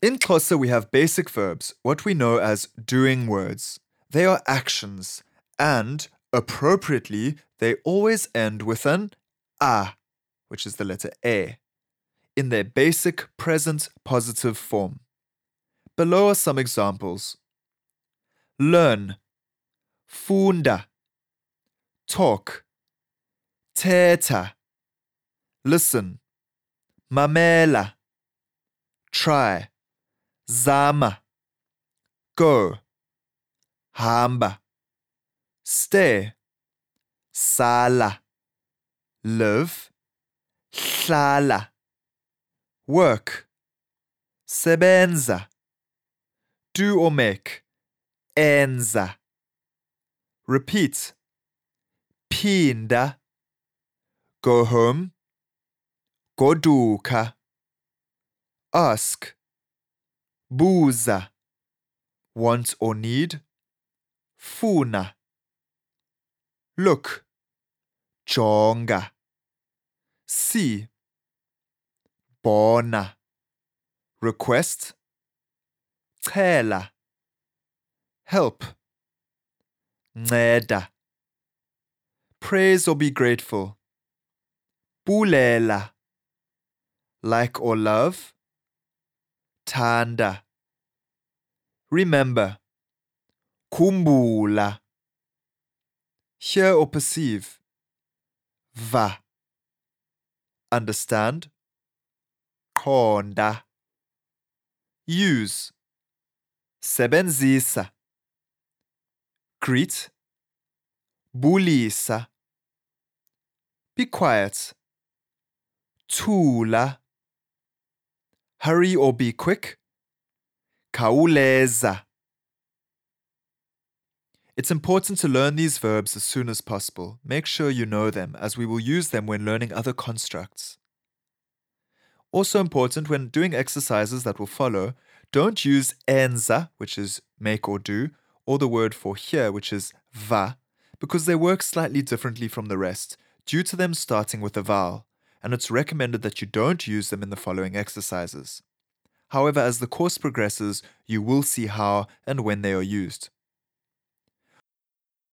In Xhosa, we have basic verbs, what we know as doing words. They are actions, and appropriately, they always end with an a, which is the letter a, in their basic present positive form. Below are some examples. Learn, funda, talk, thetha, listen, mamela, try, zama, go, hamba, stay, sala, live, hlala, work, sebenza, do or make, enza, repeat, phinda, go home, goduka, ask, buza, want or need, funa, look, jonga, see, bona, request, cela, help, nceda, praise or be grateful, bulela, like or love, thanda, remember, Khumbula. hear or perceive, va, understand, Qonda. use, sebenzisa, greet, bulisa, be quiet, thula, hurry or be quick, khawuleza. It's important to learn these verbs as soon as possible. Make sure you know them, as we will use them when learning other constructs. Also important when doing exercises that will follow, don't use enza, which is make or do, or the word for hear, which is va, because they work slightly differently from the rest due to them starting with a vowel, and it's recommended that you don't use them in the following exercises. However, as the course progresses, you will see how and when they are used.